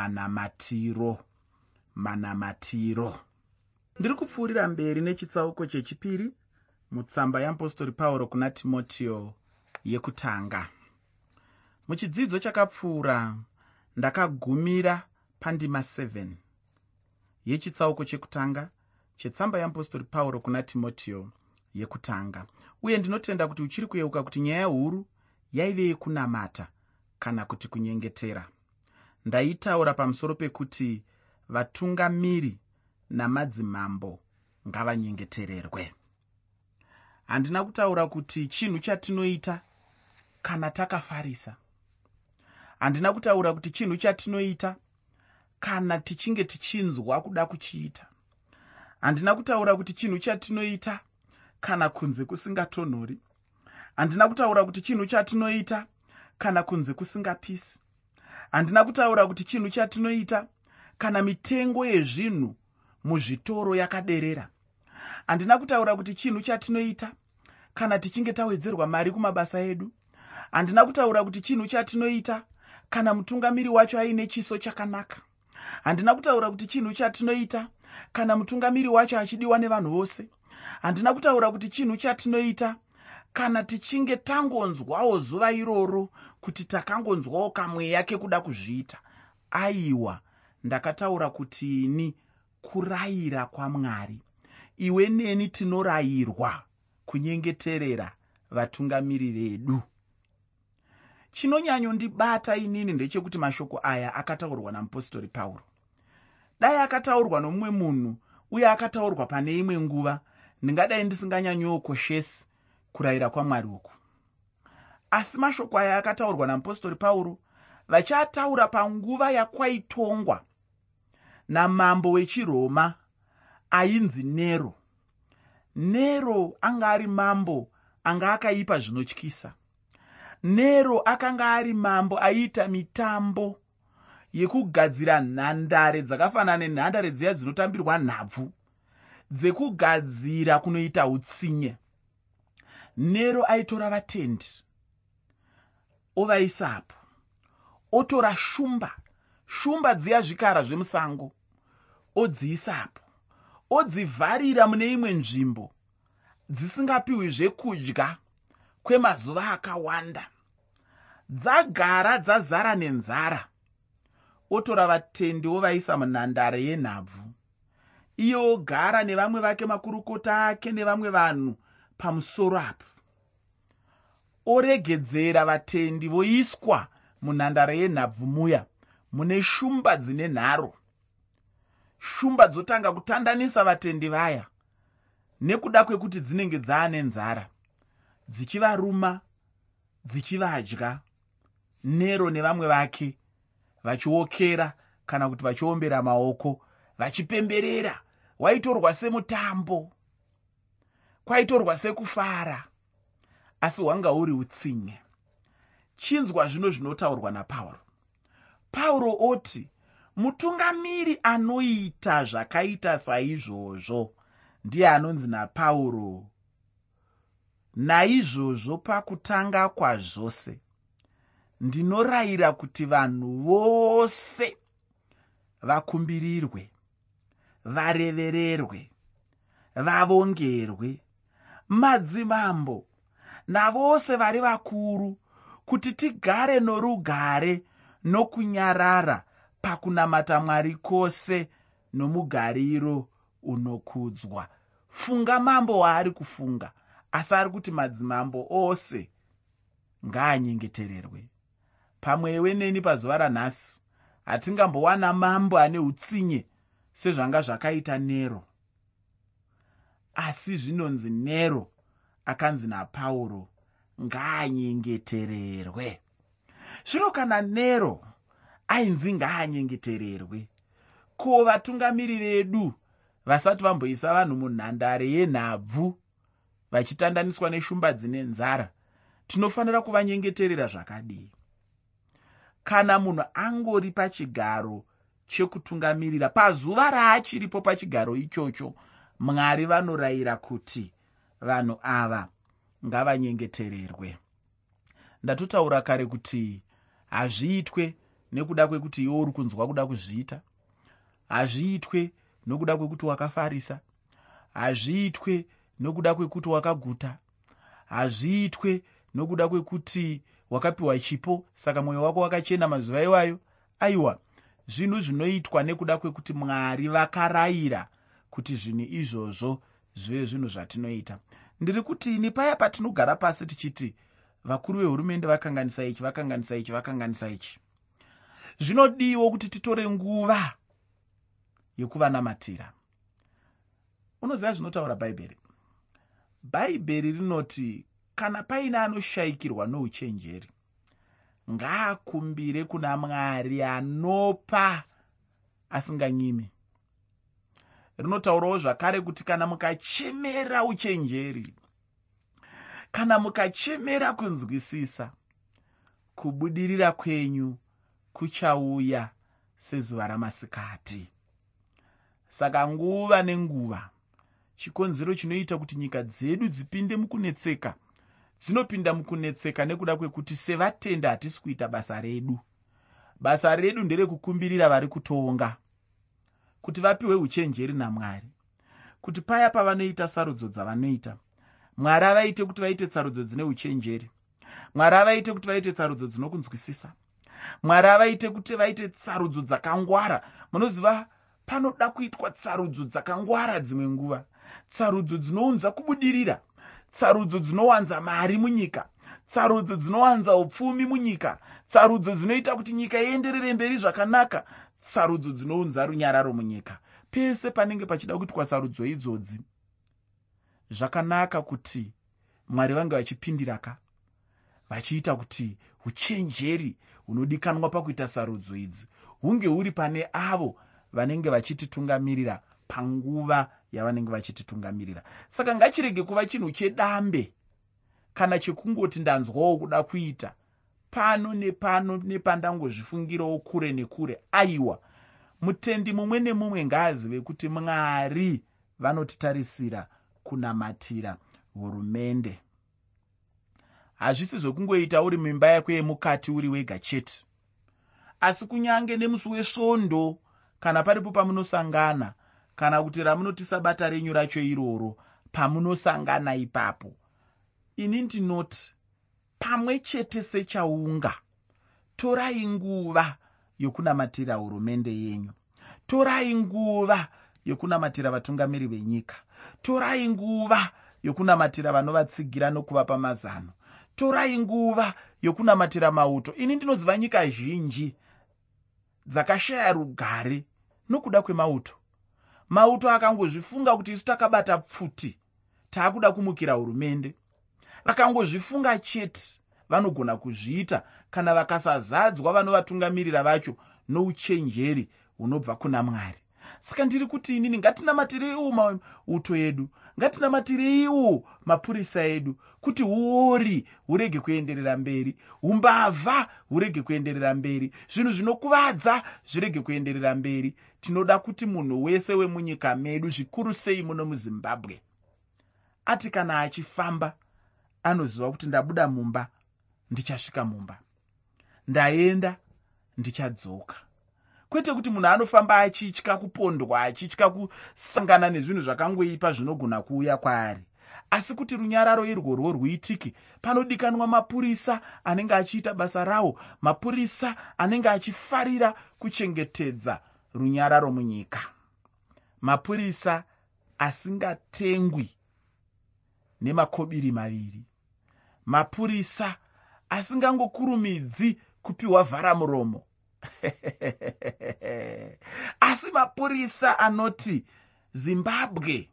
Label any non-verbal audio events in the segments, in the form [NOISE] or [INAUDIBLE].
manamatiro. Manamatiro. Ndiri kupfuurira mberi nechitsauko chechipiri mutsamba yeapostori pauro kuna timoteo yekutanga. Muchidzidzo chakapfuura ndakagumira pandima 7 yechitsauko chekutanga chetsamba yeapostori pauro kuna timoteo yekutanga. Uye ndinotenda kuti uchiri kuyeuka kuti nyaya huru yaive yekunamata kana kuti kunyengetera ndaitaura pamusoro pekuti vatungamiri namadzimambo ngavanyengetererwe. Handina kutaura kuti chinhu chatinoita kana takafarisa. Handina kutaura kuti chinhu chatinoita kana tichinge tichinzwa kuda kuchiita. Handina kutaura kuti chinhu chatinoita kana kunze kusingatonhori. Handina kutaura kuti chinhu chatinoita kana kunze kusingapisi handina kutaura kuti chinhu chatinoita kana mitengo yezvinhu muzvitoro yakaderera. Handina kutaura kuti chinhu chatinoita kana tichinge tawedzerwa mari kumabasa edu. Handina kutaura kuti chinhu chatinoita kana mutungamiri wacho aine chiso chakanaka. Handina kutaura kuti chinhu chatinoita kana mutungamiri wacho achidiwa nevanhu vose. Handina kutaura kuti chinhu chatinoita kana tichinge tangonzwawo zuva iroro kuti takangonzwawo kamweya kekuda kuzviita aiwa ndakataura kuti ini kurayira kwamwari. Iwe neni tinorayirwa kunyengeterera vatungamiri vedu. Chinonyanyondibata inini ndechekuti mashoko aya akataurwa namupostori pauro. Dai akataurwa nomumwe munhu uye akataurwa pane imwe nguva ndingadai ndisinganyanyokoshesi kurayira kwamwari uku asi mashoko aya akataurwa namupostori pauro vachataura panguva yakwaitongwa namambo wechiroma ainzi nero. Nero anga ari mambo anga akaipa zvinotyisa. Nero akanga ari mambo aiita mitambo yekugadzira nhandare dzakafanana nenhandare dziya dzinotambirwa nhabvu dzekugadzira kunoita utsinye. Nero aitora vatendi ovaisapo otora shumba. Shumba dziya zvikara zvemusango. Odziisapo odzivharira mune imwe nzvimbo. Dzisingapiwi zvekudya kwemazuva akawanda. Dzagara dzazara nenzara. Otora vatendi ovaisa munhandare yenhabvu. Iye ogara nevamwe vake makurukota ake nevamwe vanhu pamusoro apo oregedzera vatendi voiswa munhandare yenhabvu muya. Mune shumba dzine nharo. Shumba dzotanga kutandanisa vatendi vaya nekuda kwekuti dzinenge dzaane nzara. Dzichivaruma dzichivadya nero nevamwe vake vachiokera kana kuti vachiombera maoko vachipemberera. Waitorwa semutambo kwaitorwa sekufara asi hwanga huri utsinye. Chinzwa zvino zvinotaurwa napauro. Pauro oti mutungamiri anoita zvakaita saizvozvo ndiye anonzi napauro. Naizvozvo pakutanga kwazvose ndinorayira kuti vanhu vose vakumbirirwe varevererwe vavongerwe madzimambo navose vari vakuru kuti tigare norugare nokunyarara pakunamata mwari kwose nomugariro unokudzwa. Funga mambo waari kufunga asi ari kuti madzimambo ose ngaanyengetererwe. Pamwewe neni pazuva ranhasi hatingambowana mambo ane utsinye sezvanga zvakaita nero. Asi zvinonzi nero akanzi napauro ngaanyengetererwe zvino kana nero ainzi ngaanyengetererwe ko vatungamiri vedu vasati vamboisa vanhu munhandare yenhabvu vachitandaniswa neshumba dzine nzara tinofanira kuvanyengeterera zvakadii? Kana munhu angori pachigaro chekutungamirira pazuva raachiripo pachigaro ichocho mwari vanorayira kuti vanhu ava ngavanyengetererwe. Ndatotaura kare kuti hazviitwe nekuda kwekuti iwe uri kunzwa kuda kuzviita. Hazviitwe nokuda kwekuti wakafarisa. Hazviitwe nokuda kwekuti wakaguta. Hazviitwe nokuda kwekuti wakapiwa chipo saka mwoyo wako wakachena mazuva iwayo. Aiwa zvinhu zvinoitwa nekuda kwekuti mwari vakarayira kuti zvinhu izvozvo zvive zvinhu zvatinoita. Ndiri kuti ini paya patinogara pasi tichiti vakuru vehurumende vakanganisa ichi vakanganisa ichi vakanganisa ichi. Zvinodiwo kuti titore nguva yekuvanamatira unoziva zvinotaura bhaibheri? Bhaibheri rinoti kana paine anoshayikirwa nouchenjeri ngaakumbire kuna mwari anopa asinganyimi rinotaurawo zvakare kuti kana mukachemera uchenjeri kana mukachemera kunzwisisa kubudirira kwenyu kuchauya sezuva ramasikati. Saka nguva nenguva chikonzero chinoita kuti nyika dzedu dzipinde mukunetseka dzinopinda mukunetseka nekuda kwekuti sevatenda hatisi kuita basa redu. Basa redu nderekukumbirira vari kutonga kuti vapiwe uchenjeri namwari. Kuti paya pavanoita sarudzo dzavanoita mwari avaite kuti vaite tsarudzo dzine uchenjeri. Mwari avaite kuti vaite tsarudzo dzinokunzwisisa. Mwari avaite kuti vaite tsarudzo dzakangwara. Munoziva panoda kuitwa tsarudzo dzakangwara dzimwe nguva. Tsarudzo dzinounza kubudirira. Tsarudzo dzinowanza mari munyika. Tsarudzo dzinowanza upfumi munyika. Tsarudzo dzinoita kuti nyika ienderere mberi zvakanaka tsarudzo dzinounza runyararo munyika. Pese panenge pachida kuitwa tsarudzo idzodzi zvakanaka kuti mwari vange vachipindiraka vachiita kuti uchenjeri hunodikanwa pakuita sarudzo idzi. Hunge huri pane avo vanenge vachititungamirira panguva yavanenge vachititungamirira saka ngachirege kuva chinhu chedambe kana chekungoti ndanzwawo kuda kuita pano nepano nepandangozvifungirawo kure nekure. Aiwa mutendi mumwe nemumwe ngaazive kuti mwari vanotitarisira kunamatira hurumende. Hazvisi zvokungoita uri mimba yako yemukati uri wega chete. Asi kunyange nemusi wesvondo kana paripo pamunosangana kana kuti ramunoti sabata renyu racho iroro pamunosangana ipapo. Ini ndinoti pamwe chete sechaunga. Torai nguva yokunamatira hurumende yenyu. Torai nguva yokunamatira vatungamiri venyika. Torai nguva yokunamatira vanovatsigira nokuvapa mazano. Torai nguva yokunamatira mauto. Ini ndinoziva nyika zhinji dzakashaya rugare nokuda kwemauto. Mauto akangozvifunga kuti isu takabata pfuti taakuda kumukira hurumende vakangozvifunga chete vanogona kuzviita kana vakasazadzwa vanovatungamirira vacho nouchenjeri hunobva kuna mwari. Saka ndiri kuti inini ngatinamatireiwo mauto edu ngatinamatireiwo mapurisa edu kuti uori hurege kuenderera mberi umbavha hurege kuenderera mberi zvinhu zvinokuvadza zvirege kuenderera mberi. Tinoda kuti munhu wese wemunyika medu zvikuru sei muno muzimbabwe ati kana achifamba anoziva kuti ndabuda mumba ndichasvika mumba. Ndaenda ndichadzoka. Kwete kuti munhu anofamba achitya kupondwa achitya kusangana nezvinhu zvakangoipa zvinogona kuuya kwaari. Asi kuti runyararo irworwo rwuitiki panodikanwa mapurisa anenge achiita basa rawo mapurisa anenge achifarira kuchengetedza runyararo munyika. Mapurisa asingatengwi nemakobiri maviri mapurisa asingangokurumidzi kupiwa vharamuromo [LAUGHS] asi mapurisa anoti zimbabwe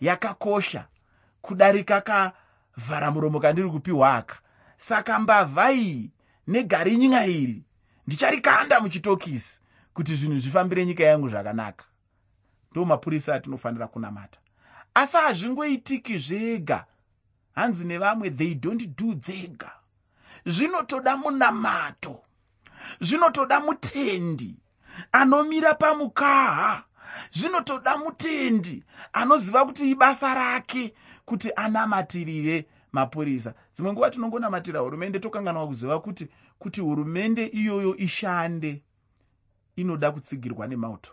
yakakosha kudarika kavharamuromo kandiri kupiwa aka. Saka mbavha iyi negarinyika iri ndicharikanda muchitokisi kuti zvinhu zvifambire nyika yangu zvakanaka. Ndo mapurisa atinofanira kunamata. Asi hazvingoitiki zvega hanzi nevamwe they don't do dzega. Zvinotoda munamato zvinotoda mutendi anomira pamukaha zvinotoda mutendi anoziva kuti ibasa rake kuti anamatirire mapurisa dzimwe nguva tinongonamatira hurumende tokanganwa kuziva kuti kuti hurumende iyoyo ishande. Inoda kutsigirwa nemauto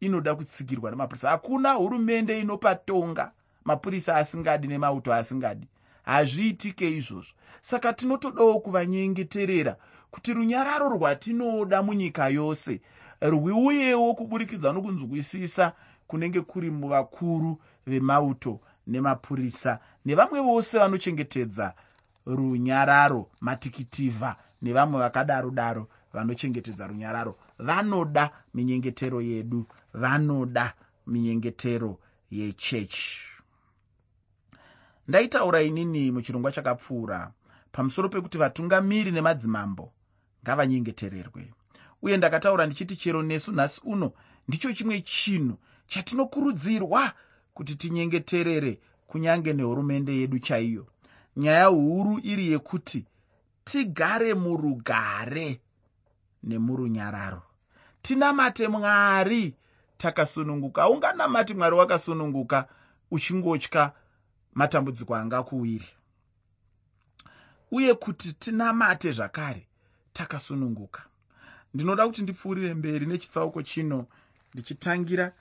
inoda kutsigirwa nemapurisa hakuna hurumende inopatonga mapurisa asingadi nemauto asingadi. Hazviitike izvozvo. Saka tinotodawo kuvanyengeterera kuti runyararo rwatinoda munyika yose rwiuyewo kuburikidza nokunzwisisa kunenge kuri muvakuru vemauto nemapurisa nevamwe vose vanochengetedza runyararo matikitivha nevamwe vakadaro daro vanochengetedza runyararo. Vanoda minyengetero yedu vanoda minyengetero yechechi ndaitaura inini muchirongwa chakapfuura. Pamusoro pekuti vatungamiri nemadzimambo ngavanyengetererwe. Uye ndakataura ndichiti chero nesu nhasi uno ndicho chimwe chinhu chatinokurudzirwa kuti tinyengeterere kunyange nehurumende yedu chaiyo. Nyaya huru iri yekuti tigare murugare nemurunyararo. Tinamate mwari takasununguka. Haunganamati mwari wakasununguka uchingotya matambudziko angakuwiri uye kuti tinamate zvakare takasununguka. Ndinoda kuti ndipfuurire mberi nechitsauko chino ndichitangira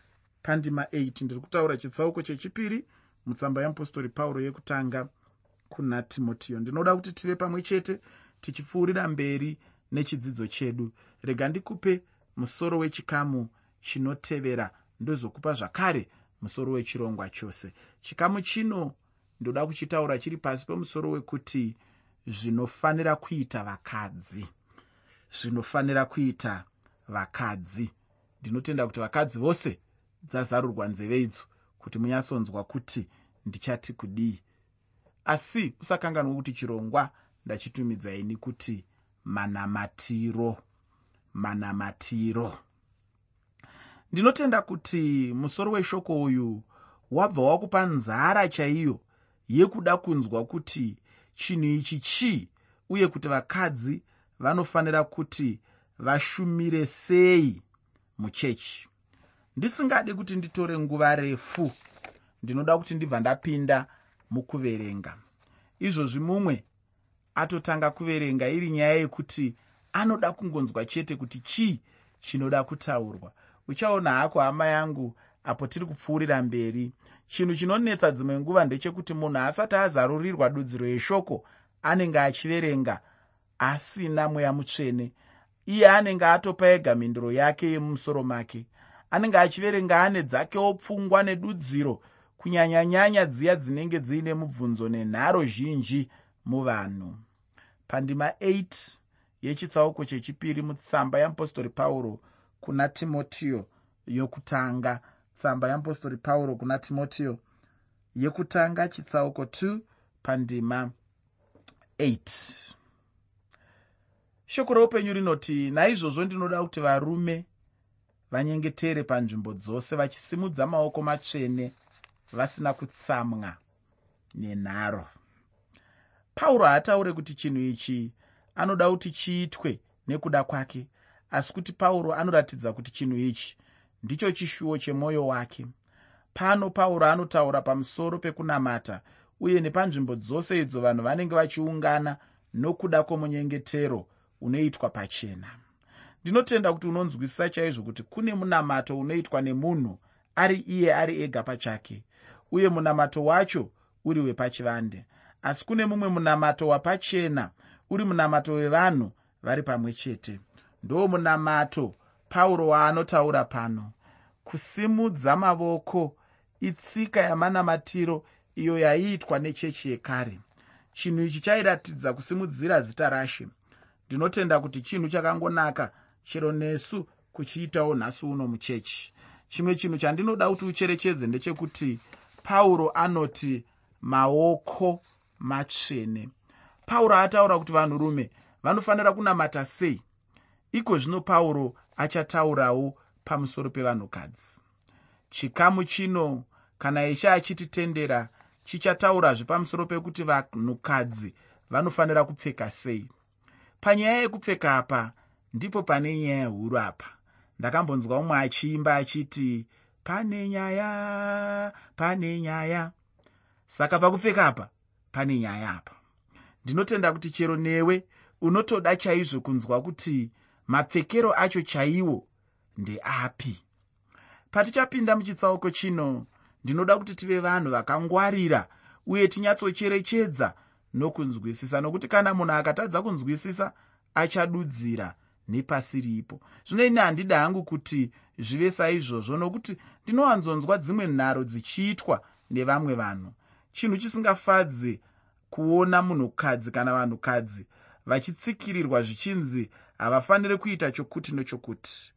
pandima 8 ndiri kutaura chitsauko chechipiri mutsamba yeapostori pauro yekutanga kuna timotiyo. Ndinoda kuti tive pamwe chete tichipfuurira mberi nechidzidzo chedu. Rega ndikupe musoro wechikamu chinotevera. Ndozokupa zvakare musoro wechirongwa chose. Chikamu chino ndoda kuchitaura chiri pasi pemusoro wekuti zvinofanira kuita vakadzi. Zvinofanira kuita vakadzi. Ndinotenda kuti vakadzi vose dzazarurwa nzeve idzo kuti munyatsonzwa kuti ndichati kudii. Asi usakanganwa kuti chirongwa ndachitumidzaini kuti manamatiro manamatiro. Ndinotenda kuti musoro weshoko uyu wabva wakupa nzara chaiyo yekuda kunzwa kuti chinhu ichi chii uye kuti vakadzi vanofanira kuti vashumire sei muchechi. Ndisingadi kuti nditore nguva refu ndinoda kuti ndibva ndapinda mukuverenga. Izvozvi mumwe atotanga kuverenga iri nyaya yekuti anoda kungonzwa chete kuti chii chinoda kutaurwa. Uchaona hako hama yangu apo tiri kupfuurira mberi. Chinhu chinonetsa dzimwe nguva ndechekuti munhu asati azarurirwa dudziro yeshoko anenge achiverenga asina mweya mutsvene. Iye anenge atopa ega mhinduro yake yemumusoro make. Anenge achiverenga ane dzakewo pfungwa nedudziro kunyanyanyanya dziya dzinenge dziine mubvunzo nenharo zhinji muvanhu. Pandima 8 yechitsauko chechipiri mutsamba yeapostori pauro kuna timotiyo yokutanga tsamba yeapostori pauro kuna timotiyo yekutanga chitsauko 2 pandima 8 shoko reupenyu rinoti naizvozvo ndinoda kuti varume vanyengetere panzvimbo dzose vachisimudza maoko matsvene vasina kutsamwa nenharo. Pauro haataure kuti chinhu ichi anoda kuti chiitwe nekuda kwake asi kuti pauro anoratidza kuti chinhu ichi ndicho chishuwo chemwoyo wake. Pano pauro anotaura pamusoro pekunamata uye nepanzvimbo dzose idzo vanhu vanenge vachiungana nokuda kwomunyengetero unoitwa pachena. Ndinotenda kuti unonzwisisa chaizvo kuti kune munamato unoitwa nemunhu ari iye ari ega pachake uye munamato wacho uri wepachivande. Asi kune mumwe munamato wapachena uri munamato wevanhu vari pamwe chete. Ndo munamato pauro waanotaura pano kusimudza mavoko itsika yamanamatiro iyo yaiitwa nechechi yekare. Chinhu ichi chairatidza kusimudzira zita rashe. Ndinotenda kuti chinhu chakangonaka chero nesu kuchiitawo nhasi uno muchechi. Chimwe chinhu chandinoda kuti ucherechedze ndechekuti pauro anoti maoko matsvene. Pauro ataura kuti vanhurume vanofanira kunamata sei? Iko zvino pauro achataurawo pamusoro pevanhukadzi. Chikamu chino kana ishe achititendera chichataurazve pamusoro pekuti vanhukadzi vanofanira kupfeka sei. Panyaya yekupfeka apa ndipo pane nyaya huru apa. Ndakambonzwa umwe achiimba achiti pane nyaya pane nyaya. Saka pakupfeka apa pane nyaya apa. Ndinotenda kuti chero newe unotoda chaizvo kunzwa kuti mapfekero acho chaiwo ndeapi patichapinda muchitsauko chino. Ndinoda kuti tive vanhu vakangwarira uye tinyatsocherechedza nokunzwisisa. Nokuti kana munhu akatadza kunzwisisa achadudzira nepasi ripo. Zvino ini handidi hangu kuti zvive saizvozvo nokuti ndinowanzonzwa dzimwe nharo dzichiitwa nevamwe vanhu. Chinhu chisingafadzi kuona munhukadzi kana vanhukadzi vachitsikirirwa zvichinzi havafaniri kuita chokuti nechokuti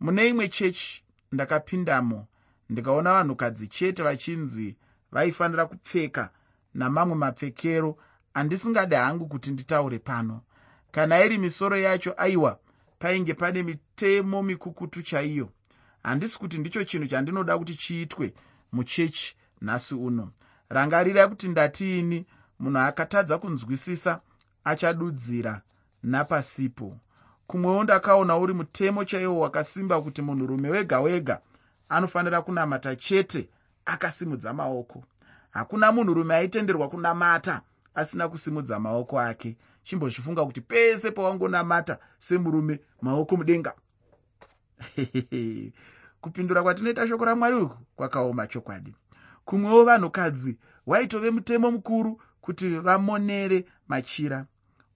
mune imwe chechi ndakapindamo ndikaona vanhukadzi chete vachinzi vaifanira kupfeka namamwe mapfekero. Andisingade hangu kuti nditaure pano. Kana iri misoro yacho aiwa painge pane mitemo mikukutu chaiyo. Handisi kuti ndicho chinhu chandinoda kuti chiitwe muchechi nhasi uno. Rangarirai kuti ndatiini munhu akatadza kunzwisisa achadudzira napasipo kumwewo ndakaona uri mutemo chaiwo wakasimba kuti munhurume wega wega anofanira kunamata chete akasimudza maoko. Hakuna munhurume aitenderwa kunamata asina kusimudza maoko ake. Chimbozvifunga kuti pese pawangonamata semurume maoko mudenga. [LAUGHS] Kupindura kwatinoita shoko ramwari uku kwakaoma chokwadi. Kumwewo vanhukadzi waitove mutemo mukuru kuti vamonere machira.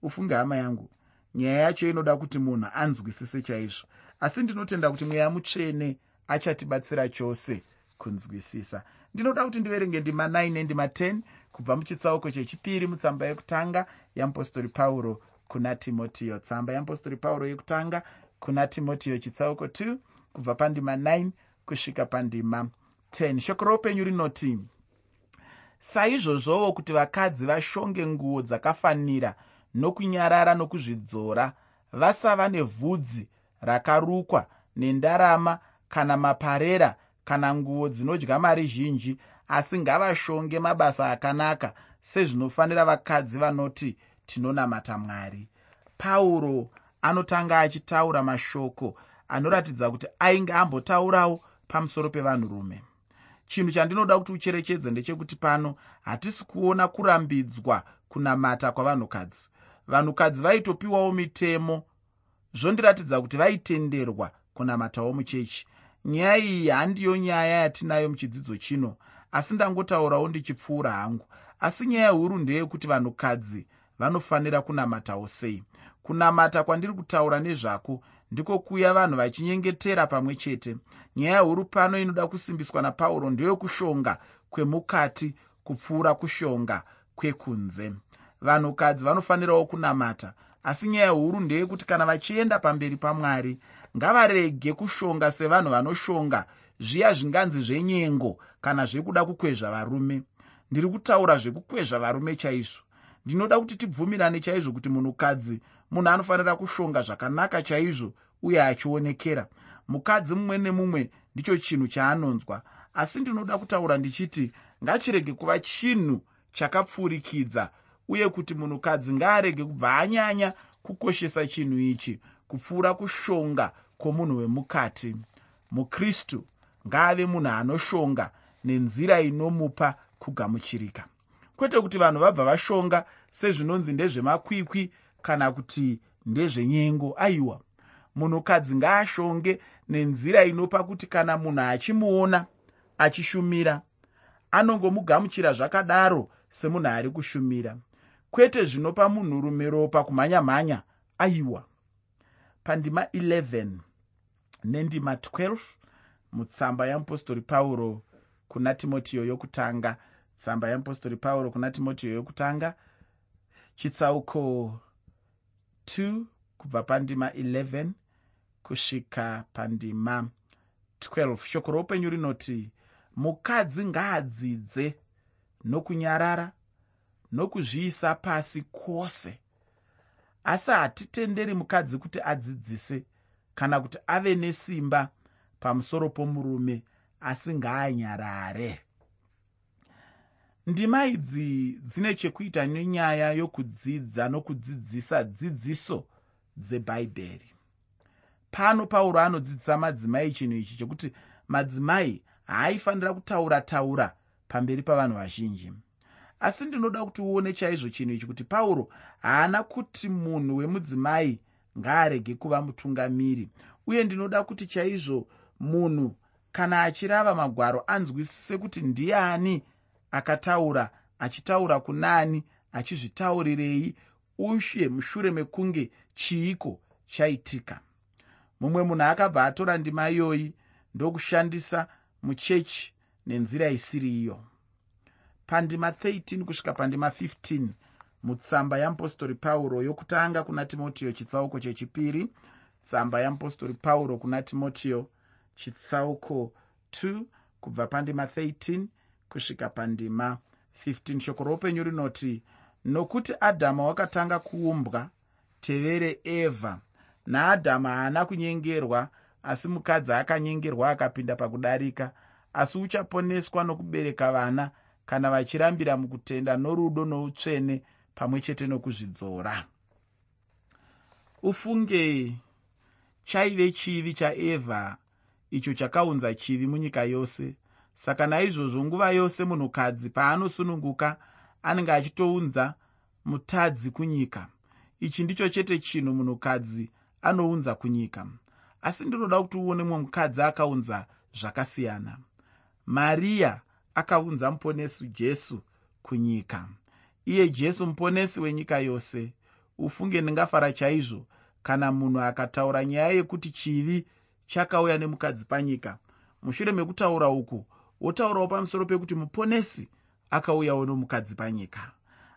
Ufunge hama yangu nyaya yacho inoda kuti munhu anzwisise chaizvo. Asi ndinotenda kuti mweya mutsvene achatibatsira chose kunzwisisa. Ndinoda kuti ndiverenge ndima 9 nendima 10 kubva muchitsauko chechipiri mutsamba yekutanga yeapostori pauro kuna timotiyo. Tsamba yeapostori pauro yekutanga kuna timotiyo chitsauko 2 kubva pandima 9 kusvika pandima 10 shoko roupenyu rinoti saizvozvowo kuti vakadzi vashonge nguo dzakafanira nokunyarara nokuzvidzora vasava nevhudzi rakarukwa nendarama kana maparera kana nguo dzinodya mari zhinji asi ngavashonge mabasa akanaka sezvinofanira vakadzi vanoti tinonamata mwari. Pauro anotanga achitaura mashoko anoratidza kuti ainge ambotaurawo pamusoro pevanhurume. Chinhu chandinoda kuti ucherechedze ndechekuti pano hatisi kuona kurambidzwa kunamata kwavanhukadzi vanhukadzi vaitopiwawo mitemo. Zvondiratidza kuti vaitenderwa kunamatawo muchechi. Nyaya iyi handiyo nyaya yatinayo muchidzidzo chino asi ndangotaurawo ndichipfuura hangu. Asi nyaya huru ndeyekuti vanhukadzi vanofanira kunamatawo sei. Kunamata kwandiri kutaura nezvako ndiko kuya vanhu vachinyengetera pamwe chete. Nyaya huru pano inoda kusimbiswa napauro ndeyokushonga kwemukati kupfuura kushonga kwekunze vanhukadzi vanofanirawo kunamata. Asi nyaya huru ndeyekuti kana vachienda pamberi pamwari ngavarege kushonga sevanhu vanoshonga zviya zvinganzi zvenyengo kana zvekuda kukwezva varume. Ndiri kutaura zvekukwezva varume chaizvo. Ndinoda kuti tibvumirane chaizvo kuti munhukadzi munhu anofanira kushonga zvakanaka chaizvo uye achionekera. Mukadzi mumwe nemumwe ndicho chinhu chaanonzwa. Asi ndinoda kutaura ndichiti ngachirege kuva chinhu chakapfuurikidza uye kuti munhukadzi ngaarege kubva anyanya kukoshesa chinhu ichi kupfuura kushonga kwomunhu wemukati. Mukristu ngaave munhu anoshonga nenzira inomupa kugamuchirika. Kwete kuti vanhu vabva vashonga sezvinonzi ndezvemakwikwi kana kuti ndezvenyengo aiwa munhukadzi ngaashonge nenzira inopa kuti kana munhu achimuona achishumira anongomugamuchira zvakadaro semunhu ari kushumira kwete zvinopa munhurume ropa kumhanya-mhanya aiwa. Pandima 11 nendima 12 mutsamba yeapostori pauro kuna timotiyo yokutanga tsamba yeapostori pauro kuna timotiyo yokutanga. Chitsauko 2 kubva pandima 11 kusvika pandima 12 shoko roupenyu rinoti mukadzi ngaadzidze nokunyarara nokuzviisa pasi kwose. Asi hatitenderi mukadzi kuti adzidzise kana kuti ave nesimba pamusoro pomurume asi ngaanyarare. Ndima idzi dzine chekuita nenyaya yokudzidza nokudzidzisa dzidziso dzebhaibheri pano pauro anodzidzisa madzimai chinhu ichi chekuti madzimai haaifanira kutaura taura pamberi pavanhu vazhinji asi ndinoda kuti uone chaizvo chinhu ichi kuti pauro haana kuti munhu wemudzimai ngaarege kuva mutungamiri. Uye ndinoda kuti chaizvo munhu kana achirava magwaro anzwisise kuti ndiani akataura achitaura kunaani achizvitaurirei ushe mushure mekunge chiiko chaitika. Mumwe munhu akabva atora ndima iyoyi ndokushandisa muchechi nenzira isiri iyo pandima 13 kusvika pandima 15 mutsamba yamupostori pauro yokutanga kuna timotiyo chitsauko chechipiri tsamba yamupostori pauro kuna timotiyo chitsauko 2 kubva pandima 13 kusvika pandima 15 shoko roupenyu rinoti nokuti adhama wakatanga kuumbwa tevere evha naadhama haana kunyengerwa asi mukadzi akanyengerwa akapinda pakudarika asi uchaponeswa nokubereka vana kana vachirambira mukutenda norudo noutsvene pamwe chete nokuzvidzora. Ufunge chaive chivi chaevha icho chakaunza chivi munyika yose. Saka naizvozvo nguva yose munhukadzi paanosununguka anenge achitounza mutadzi kunyika. Ichi ndicho chete chinhu munhukadzi anounza kunyika. Asi ndinoda kuti uone mumwe mukadzi akaunza zvakasiyana. Mariya akaunza muponesi jesu kunyika. Iye jesu muponesi wenyika yose ufunge ndingafara chaizvo kana munhu akataura nyaya yekuti chivi chakauya nemukadzi panyika. Mushure mekutaura uku wotaurawo pamusoro pekuti muponesi akauyawo nomukadzi panyika.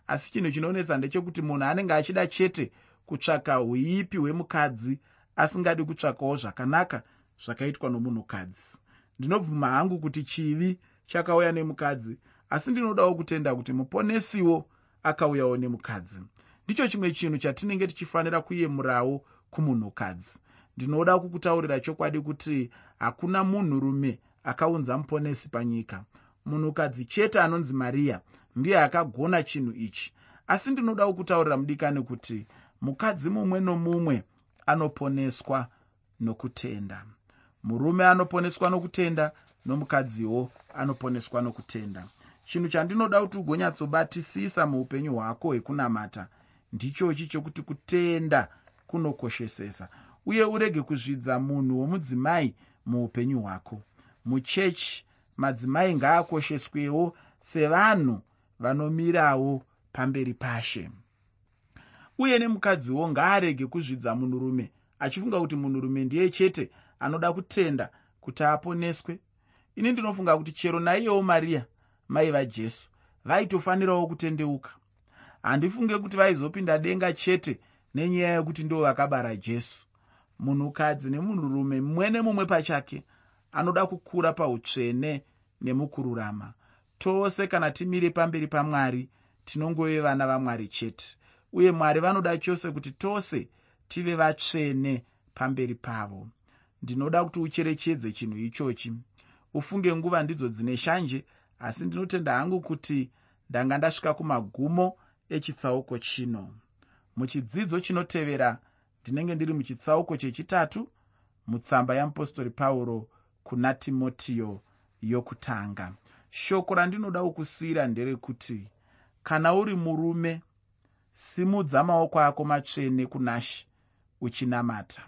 Asi chinhu chinonetsa ndechekuti munhu anenge achida chete kutsvaka uipi hwemukadzi asingadi kutsvakawo zvakanaka zvakaitwa nomunhukadzi. Ndinobvuma hangu kuti chivi chakauya nemukadzi asi ndinodawo kutenda kuti muponesiwo akauyawo nemukadzi. Ndicho chimwe chinhu chatinenge tichifanira kuyemurawo kumunhukadzi. Ndinoda kukutaurira chokwadi kuti hakuna munhurume akaunza muponesi panyika. Munhukadzi chete anonzi mariya ndiye akagona chinhu ichi. Asi ndinoda kukutaurira mudikani kuti mukadzi mumwe nomumwe anoponeswa nokutenda. Murume anoponeswa nokutenda nomukadziwo anoponeswa nokutenda. Chinhu chandinoda kuti ugonyatsobatisisa muupenyu hwako hwekunamata ndichochi chokuti kutenda kunokoshesesa. Uye urege kuzvidza munhu womudzimai muupenyu hwako. Muchechi madzimai ngaakosheswewo sevanhu vanomirawo pamberi pashe. Uye nemukadziwo ngaarege kuzvidza munhurume achifunga kuti munhurume ndiye chete anoda kutenda kuti aponeswe ini ndinofunga kuti chero naiyewo mariya mai vajesu vaitofanirawo kutendeuka. Handifunge kuti vaizopinda denga chete nenyaya yekuti ndo vakabara jesu. Munhukadzi nemunhurume mumwe nemumwe pachake anoda kukura pautsvene nemukururama. Tose kana timire pamberi pamwari tinongove vana vamwari chete. Uye mwari vanoda chose kuti tose tive vatsvene pamberi pavo. Ndinoda kuti ucherechedze chinhu ichochi ufunge nguva ndidzo dzine shanje asi ndinotenda hangu kuti ndanga ndasvika kumagumo echitsauko chino. Muchidzidzo chinotevera ndinenge ndiri muchitsauko chechitatu mutsamba yamupostori pauro kuna timotiyo yokutanga. Shoko randinoda kukusiyira nderekuti kana uri murume simudza maoko ako matsvene kunashi uchinamata.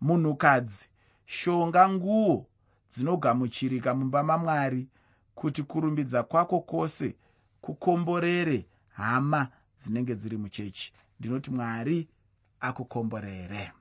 Munhukadzi shonga nguo dzinogamuchirika mumba mamwari kuti kurumbidza kwako kwose kukomborere hama dzinenge dziri muchechi. Ndinoti mwari akukomborere